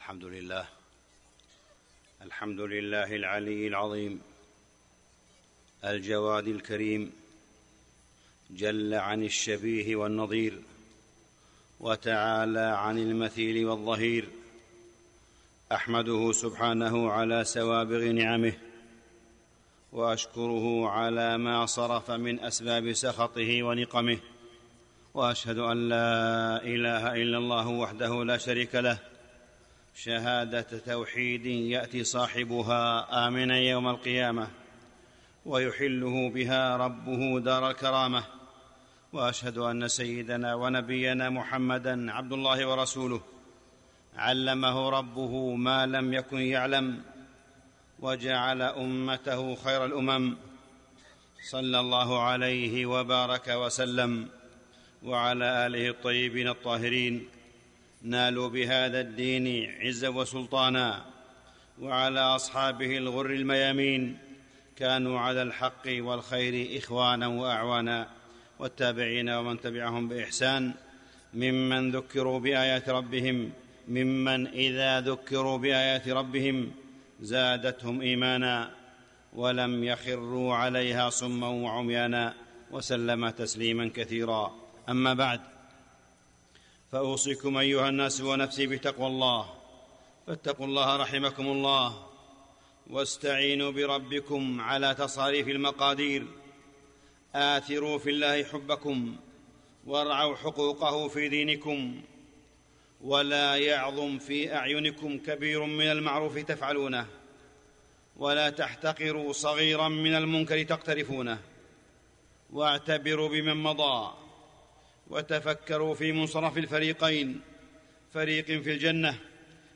الحمد لله. الحمد لله العلي العظيم. الجواد الكريم. جل عن الشبيه والنظير. وتعالى عن المثيل والظهير. أحمده سبحانه على سوابغ نعمه. وأشكره على ما صرف من أسباب سخطه ونقمه. وأشهد أن لا إله إلا الله وحده لا شريك له. شهادة توحيد يأتي صاحبها آمنا يوم القيامة ويحله بها ربه دار الكرامة. وأشهد أن سيدنا ونبينا محمدا عبد الله ورسوله. علمه ربه ما لم يكن يعلم وجعل أمته خير الأمم. صلى الله عليه وبارك وسلم وعلى آله الطيبين الطاهرين. نالوا بهذا الدين عزا وسلطانا وعلى أصحابه الغر الميامين كانوا على الحق والخير إخوانا وأعوانا والتابعين ومن تبعهم بإحسان ممن ذكروا بآيات ربهم ممن إذا ذكروا بآيات ربهم زادتهم إيمانا ولم يخروا عليها صما وعميانا وسلم تسليما كثيرا. أما بعد فأوصيكم أيها الناس ونفسي بتقوى الله. فاتقوا الله رحمكم الله واستعينوا بربكم على تصاريف المقادير. آثروا في الله حبكم وارعوا حقوقه في دينكم. ولا يعظم في أعينكم كبير من المعروف تفعلونه. ولا تحتقروا صغيرا من المنكر تقترفونه. واعتبروا بمن مضى. وتفكروا في منصرف الفريقين. فريق في الجنة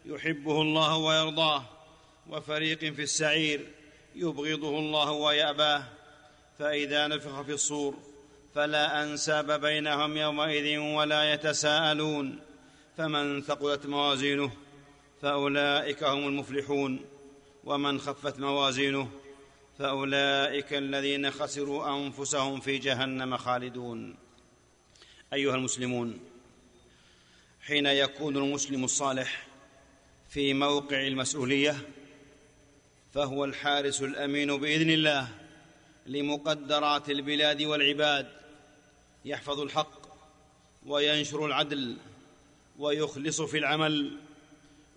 يحبه الله ويرضاه وفريق في السعير يبغضه الله ويأباه. فإذا نفخ في الصور فلا أنساب بينهم يومئذ ولا يتساءلون. فمن ثقلت موازينه فأولئك هم المفلحون. ومن خفت موازينه فأولئك الذين خسروا أنفسهم في جهنم خالدون. أيها المسلمون حين يكون المسلم الصالح في موقع المسؤولية فهو الحارس الأمين بإذن الله لمقدرات البلاد والعباد يحفظ الحق وينشر العدل ويخلص في العمل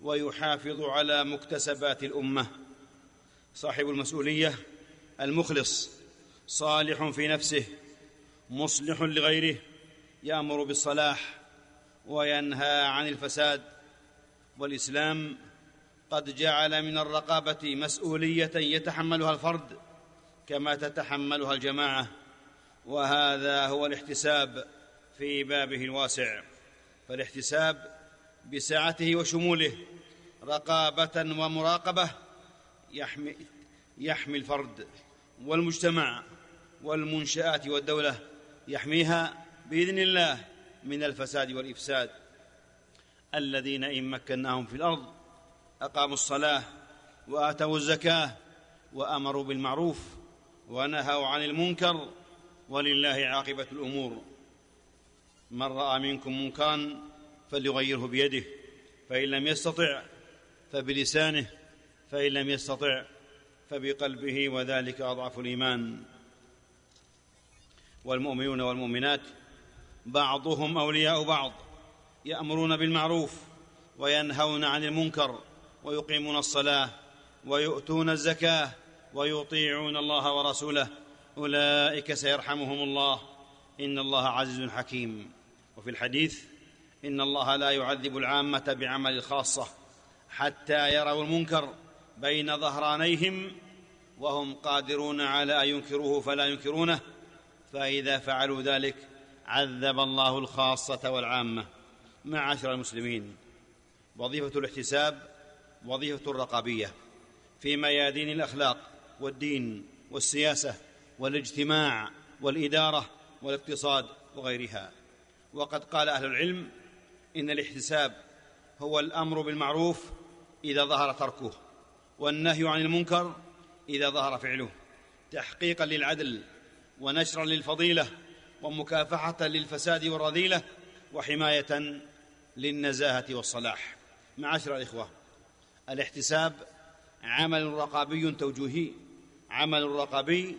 ويحافظ على مكتسبات الأمة. صاحب المسؤولية المخلص صالح في نفسه مصلح لغيره يأمر بالصلاح وينهى عن الفساد والإسلام قد جعل من الرقابة مسؤولية يتحملها الفرد كما تتحملها الجماعة وهذا هو الاحتساب في بابه الواسع. فالاحتساب بسعته وشموله رقابة ومراقبة يحمي, يحمي الفرد والمجتمع والمنشآت والدولة يحميها بإذن الله من الفساد والإفساد الذين إن مكناهم في الأرض أقاموا الصلاة وآتوا الزكاة وأمروا بالمعروف ونهوا عن المنكر ولله عاقبة الأمور. من رأى منكم منكرا فليغيره بيده فإن لم يستطع فبلسانه فإن لم يستطع فبقلبه وذلك أضعف الإيمان. والمؤمنون والمؤمنات بعضهم أولياء بعض يأمرون بالمعروف وينهون عن المنكر ويقيمون الصلاة ويؤتون الزكاة ويطيعون الله ورسوله. أولئك سيرحمهم الله. إن الله عزيز حكيم. وفي الحديث إن الله لا يعذب العامة بعمل الخاصه حتى يروا المنكر بين ظهرانيهم وهم قادرون على أن ينكروه فلا ينكرونه. فإذا فعلوا ذلك عذب الله الخاصة والعامة معاشر المسلمين. وظيفة الاحتساب وظيفة الرقابية في ميادين الأخلاق والدين والسياسة والاجتماع والإدارة والاقتصاد وغيرها. وقد قال أهل العلم إن الاحتساب هو الأمر بالمعروف إذا ظهر تركه والنهي عن المنكر إذا ظهر فعله تحقيقا للعدل ونشرا للفضيلة ومكافحة للفساد والرذيلة وحماية للنزاهة والصلاح. معاشر الإخوة الاحتساب عمل رقابي توجيهي عمل رقابي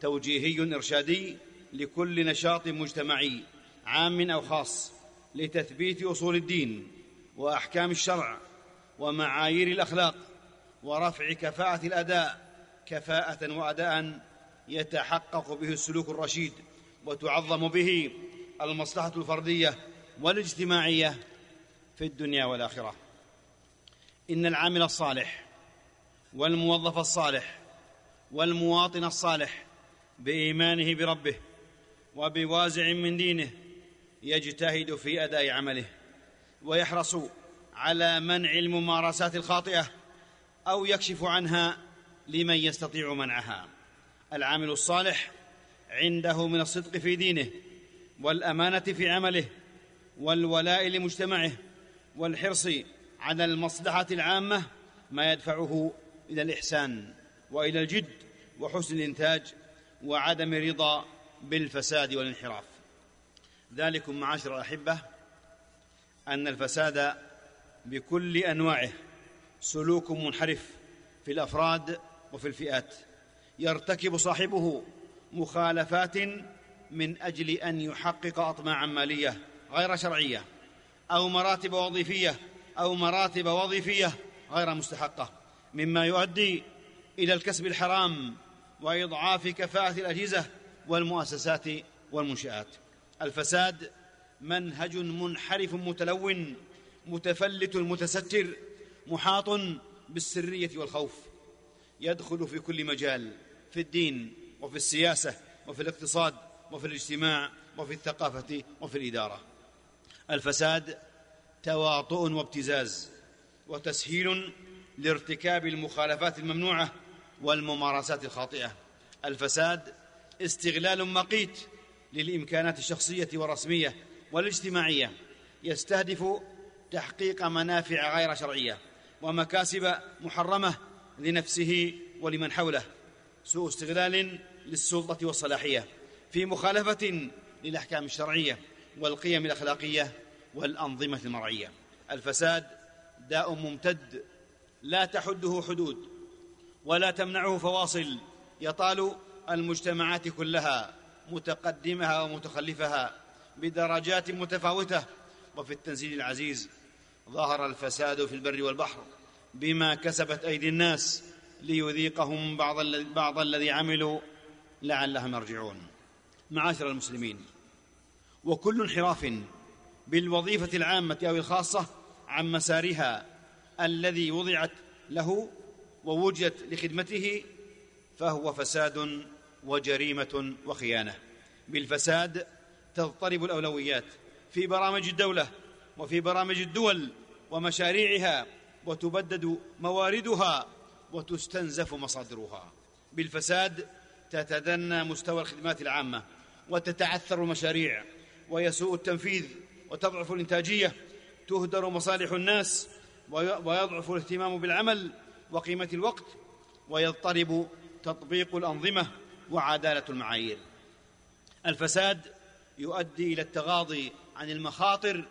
توجيهي إرشادي لكل نشاط مجتمعي عام أو خاص لتثبيت أصول الدين وأحكام الشرع ومعايير الأخلاق ورفع كفاءة الأداء كفاءة واداء يتحقق به السلوك الرشيد. وتعظم به المصلحة الفردية والاجتماعية في الدنيا والآخرة. إن العامل الصالح والموظف الصالح والمواطن الصالح بإيمانه بربه وبوازع من دينه يجتهد في أداء عمله ويحرص على منع الممارسات الخاطئة أو يكشف عنها لمن يستطيع منعها. العامل الصالح عنده من الصدق في دينه والأمانة في عمله والولاء لمجتمعه والحرص على المصلحة العامة ما يدفعه إلى الإحسان وإلى الجد وحسن الإنتاج وعدم الرضا بالفساد والانحراف. ذلكم معاشر الأحبة أن الفساد بكل أنواعه سلوك منحرف في الأفراد وفي الفئات يرتكب صاحبه مخالفات من أجل أن يحقق اطماعا مالية غير شرعية أو مراتب وظيفية أو مراتب وظيفية غير مستحقة مما يؤدي إلى الكسب الحرام وإضعاف كفاءة الأجهزة والمؤسسات والمنشآت. الفساد منهج منحرف متلون متفلت متستر محاط بالسرية والخوف يدخل في كل مجال في الدين وفي السياسة وفي الاقتصاد وفي الاجتماع وفي الثقافة وفي الإدارة. الفساد تواطؤ وابتزاز وتسهيل لارتكاب المخالفات الممنوعة والممارسات الخاطئة. الفساد استغلال مقيت للإمكانات الشخصية والرسمية والاجتماعية. يستهدف تحقيق منافع غير شرعية ومكاسب محرمة لنفسه ولمن حوله. سوء استغلال للسلطة والصلاحية في مخالفة للأحكام الشرعية والقيم الأخلاقية والأنظمة المرعية. الفساد داء ممتد لا تحده حدود ولا تمنعه فواصل يطال المجتمعات كلها متقدمها ومتخلفها بدرجات متفاوتة. وفي التنزيل العزيز ظهر الفساد في البر والبحر بما كسبت أيدي الناس ليذيقهم بعض بعض الذي عملوا لعلهم يرجعون. معاشر المسلمين وكل انحراف بالوظيفة العامة أو الخاصة عن مسارها الذي وضعت له ووجدت لخدمته فهو فساد وجريمة وخيانة. بالفساد تضطرب الأولويات في برامج الدولة وفي برامج الدول ومشاريعها وتبدد مواردها وتستنزف مصادرها. بالفساد تتدنى مستوى الخدمات العامة وتتعثر المشاريع ويسوء التنفيذ وتضعف الإنتاجية تهدر مصالح الناس ويضعف الاهتمام بالعمل وقيمة الوقت ويضطرب تطبيق الأنظمة وعدالة المعايير. الفساد يؤدي إلى التغاضي عن المخاطر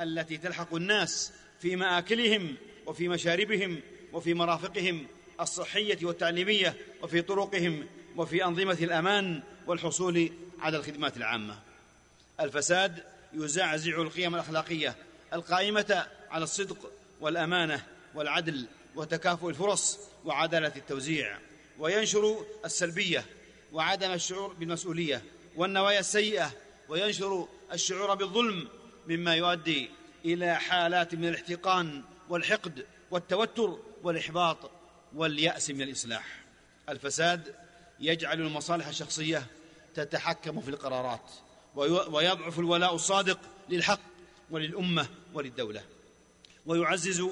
التي تلحق الناس في مآكلهم وفي مشاربهم وفي مرافقهم الصحية والتعليمية وفي طرقهم وفي أنظمة الأمان والحصول على الخدمات العامة. الفساد يزعزع القيم الأخلاقية القائمة على الصدق والأمانة والعدل وتكافؤ الفرص وعدالة التوزيع. وينشر السلبية وعدم الشعور بالمسؤولية والنوايا السيئة. وينشر الشعور بالظلم مما يؤدي إلى حالات من الاحتقان والحقد والتوتر والإحباط. واليأس من الإصلاح. الفساد يجعل المصالح الشخصية تتحكم في القرارات ويضعف الولاء الصادق للحق وللأمة وللدولة. ويعزز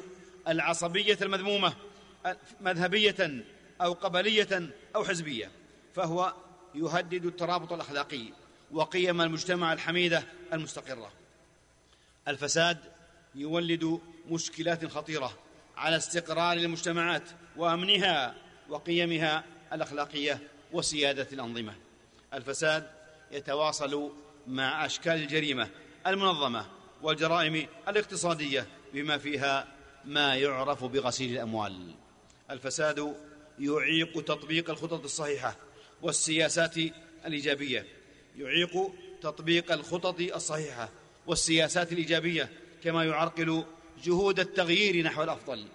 العصبية المذمومة مذهبية أو قبلية أو حزبية. فهو يهدد الترابط الأخلاقي وقيم المجتمع الحميدة المستقرة. الفساد يولد مشكلات خطيرة على استقرار المجتمعات وأمنها وقيمها الأخلاقية وسيادة الأنظمة. الفساد يتواصل مع أشكال الجريمة المنظمة والجرائم الاقتصادية بما فيها ما يعرف بغسيل الأموال. الفساد يعيق تطبيق الخطط الصحيحة والسياسات الإيجابية. يعيق تطبيق الخطط الصحيحة والسياسات الإيجابية كما يعرقل جهود التغيير نحو الأفضل.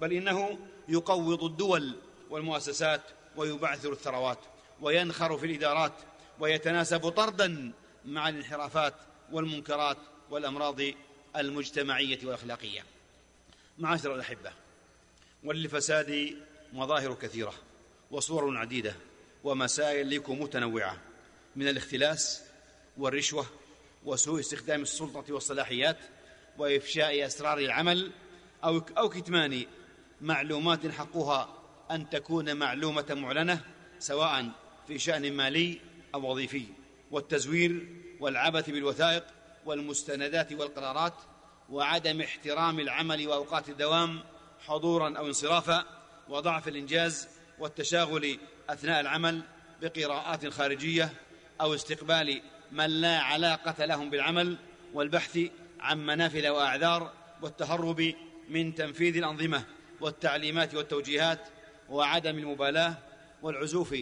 بل إنه يقوض الدول والمؤسسات ويبعثر الثروات وينخر في الإدارات ويتناسب طردا مع الانحرافات والمنكرات والأمراض المجتمعية والأخلاقية. معاشر الأحبة وللفساد مظاهر كثيرة وصور عديدة ومسائل متنوعه من الاختلاس والرشوة وسوء استخدام السلطة والصلاحيات وإفشاء أسرار العمل أو كتمان معلومات حقها أن تكون معلومة معلنة سواء في شأن مالي أو وظيفي. والتزوير والعبث بالوثائق والمستندات والقرارات وعدم احترام العمل وأوقات الدوام حضورا أو انصرافا وضعف الإنجاز والتشاغل أثناء العمل بقراءات خارجية أو استقبال من لا علاقة لهم بالعمل والبحث عن منافذ وأعذار والتهرب من تنفيذ الأنظمة. والتعليمات والتوجيهات وعدم المبالاة والعزوف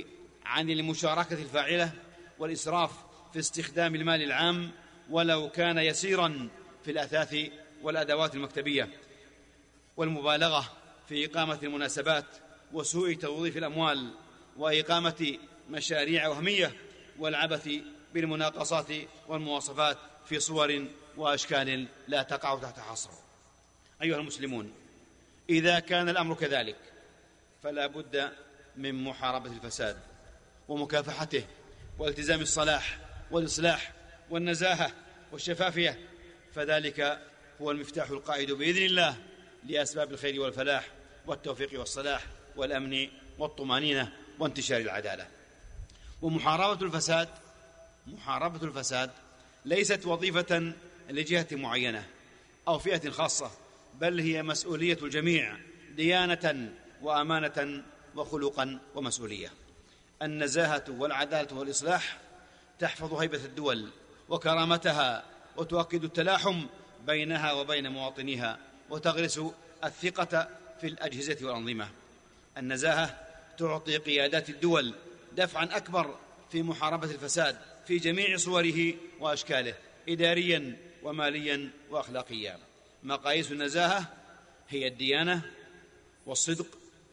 عن المشاركة الفاعلة والإسراف في استخدام المال العام ولو كان يسيرا في الأثاث والأدوات المكتبية والمبالغة في إقامة المناسبات وسوء توظيف الأموال وإقامة مشاريع وهمية والعبث بالمناقصات والمواصفات في صور وأشكال لا تقع تحت حصر أيها المسلمون إذا كان الأمر كذلك فلا بد من محاربة الفساد ومكافحته والتزام الصلاح والإصلاح والنزاهة والشفافية. فذلك هو المفتاح القائد بإذن الله لأسباب الخير والفلاح والتوفيق والصلاح والأمن والطمأنينة وانتشار العدالة. ومحاربة الفساد محاربة الفساد ليست وظيفة لجهة معينة أو فئة خاصة بل هي مسؤولية الجميع ديانة وأمانة وخلقا ومسؤولية. النزاهة والعدالة والإصلاح تحفظ هيبة الدول وكرامتها وتؤكد التلاحم بينها وبين مواطنيها وتغرس الثقة في الأجهزة والأنظمة. النزاهة تعطي قيادات الدول دفعا أكبر في محاربة الفساد في جميع صوره وأشكاله اداريا وماليا واخلاقيا. مقاييس النزاهة هي الديانة والصدق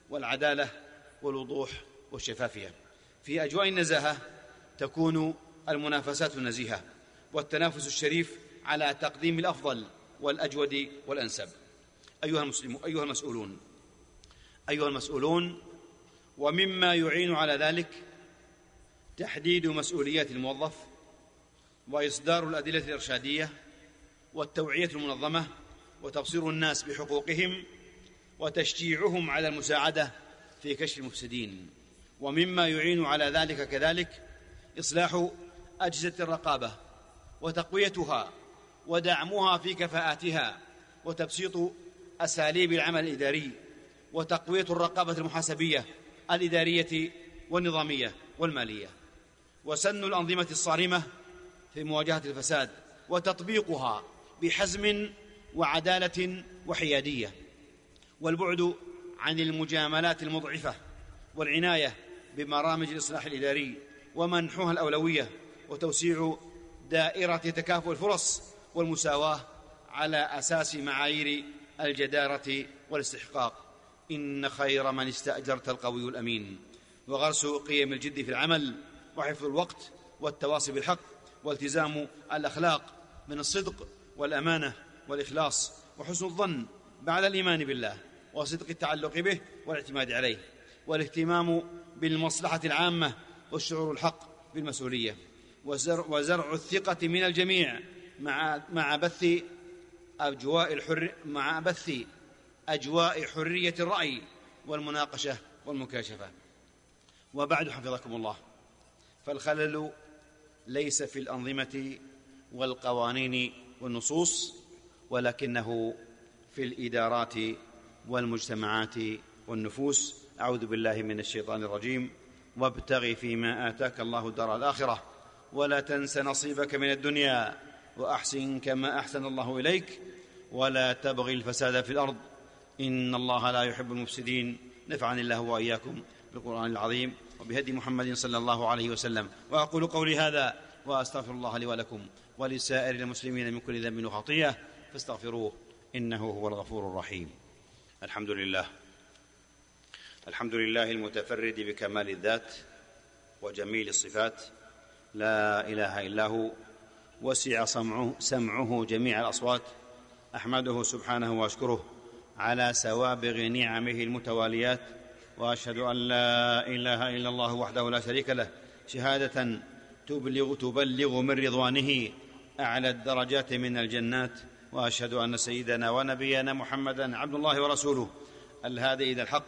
والعدالة والوضوح والشفافية. في أجواء النزاهة تكون المنافسات النزيهه والتنافس الشريف على تقديم الأفضل والأجود والأنسب. أيها المسلمون أيها المسؤولون أيها المسؤولون ومما يعين على ذلك تحديد مسؤوليات الموظف وإصدار الأدلة الإرشادية والتوعية المنظمة وتبصير الناس بحقوقهم وتشجيعهم على المساعدة في كشف المفسدين. ومما يعين على ذلك كذلك إصلاح أجهزة الرقابة وتقويتها ودعمها في كفاءاتها وتبسيط أساليب العمل الإداري وتقوية الرقابة المحاسبية الإدارية والنظامية والمالية. وسن الأنظمة الصارمة في مواجهة الفساد وتطبيقها بحزم وعدالة وحيادية والبعد عن المجاملات المضعفة والعناية ببرامج الإصلاح الإداري ومنحها الأولوية وتوسيع دائرة تكافؤ الفرص والمساواة على أساس معايير الجدارة والاستحقاق. إن خير من استأجرت القوي الأمين. وغرس قيم الجد في العمل وحفظ الوقت والتواصي بالحق والتزام الأخلاق من الصدق والأمانة والإخلاص وحسن الظن بعد الإيمان بالله وصدق التعلق به والاعتماد عليه والاهتمام بالمصلحة العامة والشعور الحق بالمسؤولية وزرع, وزرع الثقة من الجميع مع مع بث أجواء الحر مع بث أجواء حرية الرأي والمناقشة والمكاشفة. وبعد حفظكم الله فالخلل ليس في الأنظمة والقوانين والنصوص ولكنه في الإدارات والمجتمعات والنفوس. أعوذ بالله من الشيطان الرجيم. وابتغ فيما آتاك الله الدار الآخرة. ولا تنس نصيبك من الدنيا وأحسن كما أحسن الله إليك. ولا تبغي الفساد في الأرض. إن الله لا يحب المفسدين. نفعني الله وإياكم بالقرآن العظيم وبهدي محمد صلى الله عليه وسلم. وأقول قولي هذا وأستغفر الله لي ولكم ولسائر المسلمين من كل ذنب وخطيئة. فاستغفروه إنه هو الغفور الرحيم. الحمد لله. الحمد لله المتفرد بكمال الذات وجميل الصفات. لا إله إلا هو وسع سمعه, سمعه جميع الأصوات. أحمده سبحانه وأشكره على سوابغ نعمه المتواليات وأشهد أن لا إله إلا الله وحده لا شريك له. شهادة تبلغ تبلغ من رضوانه أعلى الدرجات من الجنات. وأشهد أن سيدنا ونبينا محمدا عبد الله ورسوله الهادي إلى الحق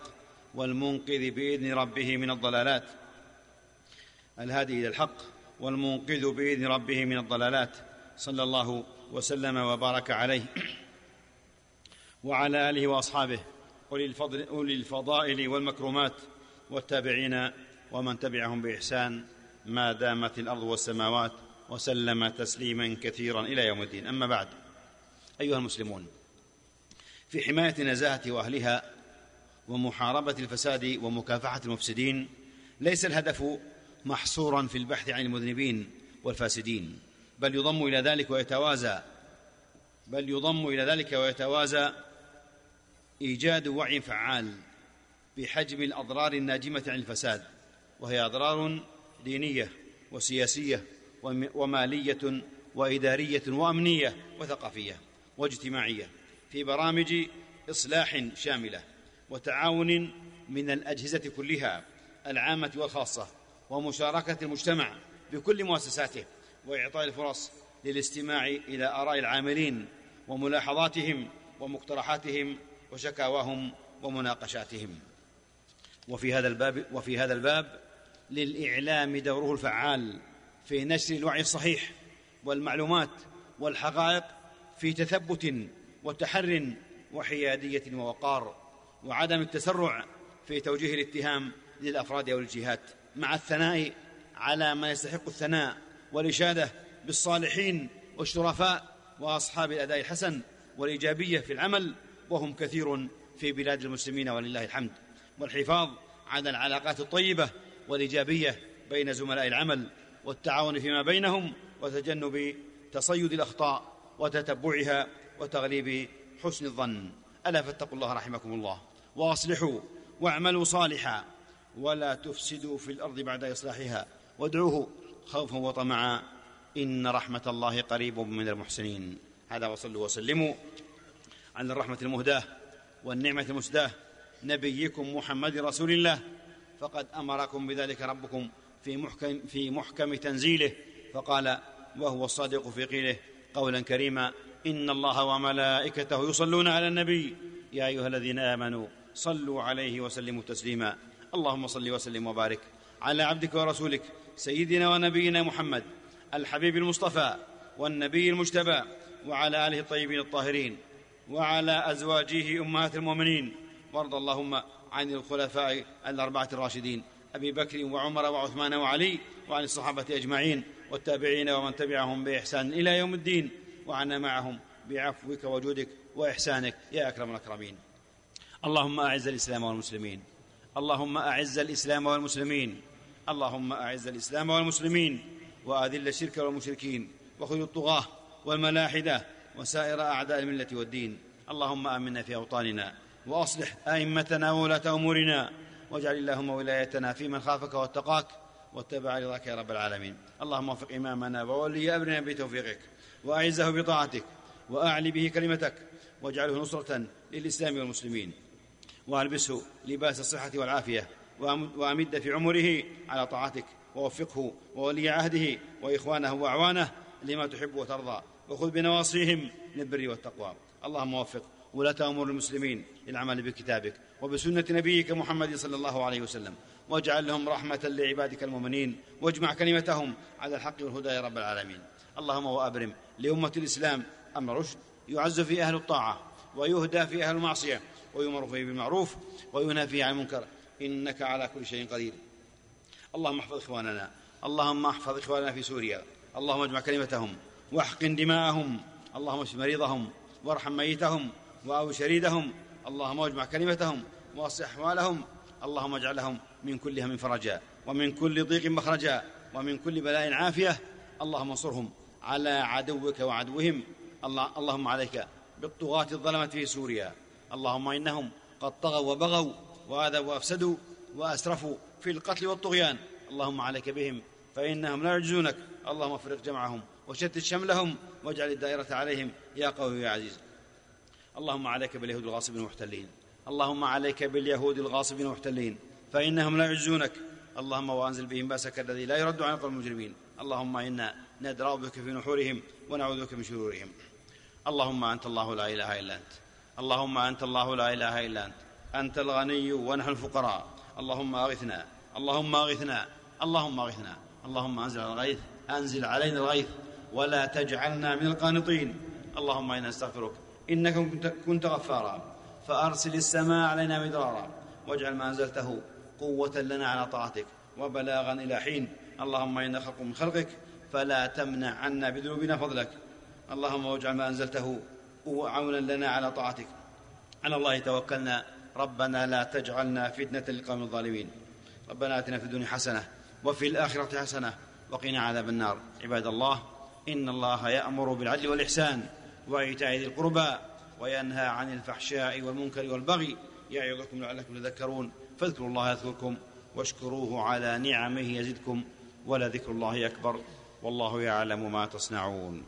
والمنقذ بإذن ربه من الضلالات. الهادي إلى الحق والمنقذ بإذن ربه من الضلالات. صلى الله وسلم وبارك عليه. وعلى آله وأصحابه أولي, الفضل أولي الفضائل والمكرمات والتابعين ومن تبعهم بإحسان ما دامت الأرض والسماوات وسلم تسليما كثيرا إلى يوم الدين. أما بعد أيها المسلمون في حماية نزاهة وأهلها ومحاربة الفساد ومكافحة المفسدين ليس الهدف محصورا في البحث عن المذنبين والفاسدين بل يضم إلى ذلك ويتوازى بل يضم إلى ذلك ويتوازى إيجاد وعي فعال بحجم الأضرار الناجمة عن الفساد وهي أضرار دينية وسياسية ومالية وإدارية وأمنية وثقافية. واجتماعية في برامج إصلاح شاملة وتعاون من الأجهزة كلها العامة والخاصة ومشاركة المجتمع بكل مؤسساته وإعطاء الفرص للاستماع إلى آراء العاملين وملاحظاتهم ومقترحاتهم وشكاواهم ومناقشاتهم. وفي هذا الباب وفي هذا الباب للإعلام دوره الفعال في نشر الوعي الصحيح والمعلومات والحقائق في تثبت وتحر وحيادية ووقار وعدم التسرع في توجيه الاتهام للأفراد أو الجهات مع الثناء على من يستحق الثناء والإشادة بالصالحين والشرفاء وأصحاب الأداء الحسن والإيجابية في العمل وهم كثير في بلاد المسلمين ولله الحمد والحفاظ على العلاقات الطيبة والإيجابية بين زملاء العمل والتعاون فيما بينهم وتجنب تصيد الأخطاء وتتبعها وتغليب حسن الظن. ألا فاتقوا الله رحمكم الله. وأصلحوا واعملوا صالحا. ولا تفسدوا في الأرض بعد إصلاحها. وادعوه خوفا وطمعا. إن رحمة الله قريب من المحسنين. هذا وصلوا وسلموا على الرحمة المهداة والنعمة المسداة. نبيكم محمد رسول الله. فقد أمركم بذلك ربكم في محكم, في محكم تنزيله. فقال وهو الصادق في قيله. قولا كريما إن الله وملائكته يصلون على النبي. يا أيها الذين آمنوا صلوا عليه وسلموا تسليما. اللهم صل وسلم وبارك على عبدك ورسولك سيدنا ونبينا محمد الحبيب المصطفى والنبي المجتبى وعلى آله الطيبين الطاهرين وعلى أزواجه أمهات المؤمنين. وارض اللهم عن الخلفاء الأربعة الراشدين أبي بكر وعمر وعثمان وعلي وعن الصحابة أجمعين. والتابعين ومن تبعهم بإحسان إلى يوم الدين وعنا معهم بعفوك وجودك وإحسانك يا أكرم الأكرمين. اللهم أعز الإسلام والمسلمين. اللهم أعز الإسلام والمسلمين. اللهم أعز الإسلام والمسلمين. وأذل الشرك والمشركين. وخذ الطغاة والملاحدة وسائر أعداء الملة والدين. اللهم آمنا في أوطاننا. وأصلح أئمتنا وولاة أمورنا. واجعل اللهم ولايتنا في من خافك واتقاك. واتبع رضاك يا رب العالمين. اللهم وفق إمامنا وولي أمرنا بتوفيقك وأعزه بطاعتك واعل به كلمتك واجعله نصرة للإسلام والمسلمين والبسه لباس الصحة والعافية وأمد في عمره على طاعتك ووفقه وولي عهده وإخوانه وأعوانه لما تحب وترضى وخذ بنواصيهم للبر والتقوى. اللهم وفق ولاة أمور المسلمين للعمل بكتابك وبسنة نبيك محمد صلى الله عليه وسلم. واجعل لهم رحمة لعبادك المؤمنين واجمع كلمتهم على الحق والهدى يا رب العالمين. اللهم وأبرم لأمة الإسلام أمر رشد يعز فيه أهل الطاعة ويهدى فيه أهل المعصية ويمر فيه بالمعروف وينهى فيه عن المنكر. إنك على كل شيء قدير. اللهم احفظ إخواننا اللهم احفظ إخواننا في سوريا اللهم اجمع كلمتهم واحقن دماءهم اللهم اشف مريضهم وارحم ميتهم واو شريدهم اللهم اجمع كلمتهم واصلح أحوالهم اللهم اجعل لهم من كل هم فرجا ومن كل ضيق مخرجا ومن كل بلاء عافية اللهم انصرهم على عدوك وعدوهم الله اللهم عليك بالطغاة الظلمة في سوريا اللهم إنهم قد طغوا وبغوا وآذوا وأفسدوا وأسرفوا في القتل والطغيان اللهم عليك بهم فإنهم لا يعجزونك اللهم افرق جمعهم وشتت شملهم واجعل الدائرة عليهم يا قوي يا عزيز. اللهم عليك باليهود الغاصبين المحتلين اللهم عليك باليهود الغاصبين المحتلين فإنهم لا يعجزونك. اللهم وأنزل بهم بأسك الذي لا يرد عن القوم المجرمين. اللهم إنا ندرأ بك في نحورهم ونعوذ بك من شرورهم. اللهم أنت الله لا إله إلا أنت. اللهم أنت الله لا إله إلا أنت. أنت الغني ونحن الفقراء. اللهم أغثنا. اللهم أغثنا. اللهم أغثنا. اللهم أنزل الغيث. أنزل علينا الغيث. ولا تجعلنا من القانطين. اللهم إنا نستغفرك. إنك كنت غفارا. فأرسل السماء علينا مدرارا. واجعل ما أنزلته قوة لنا على طاعتك وبلاغا إلى حين. اللهم إنا خلق من خلقك فلا تمنع عنا بذنوبنا فضلك. اللهم واجعل ما أنزلته عونا لنا على طاعتك. على الله توكلنا. ربنا لا تجعلنا فتنة للقوم الظالمين. ربنا آتنا في الدنيا حسنة وفي الآخرة حسنة وقنا عذاب النار. عباد الله إن الله يأمر بالعدل والإحسان وإيتاء ذي القربى وينهى عن الفحشاء والمنكر والبغي. يعظكم لعلكم تذكرون. فاذكروا الله يذكركم واشكروه على نعمه يزدكم ولذكر الله أكبر. والله يعلم ما تصنعون.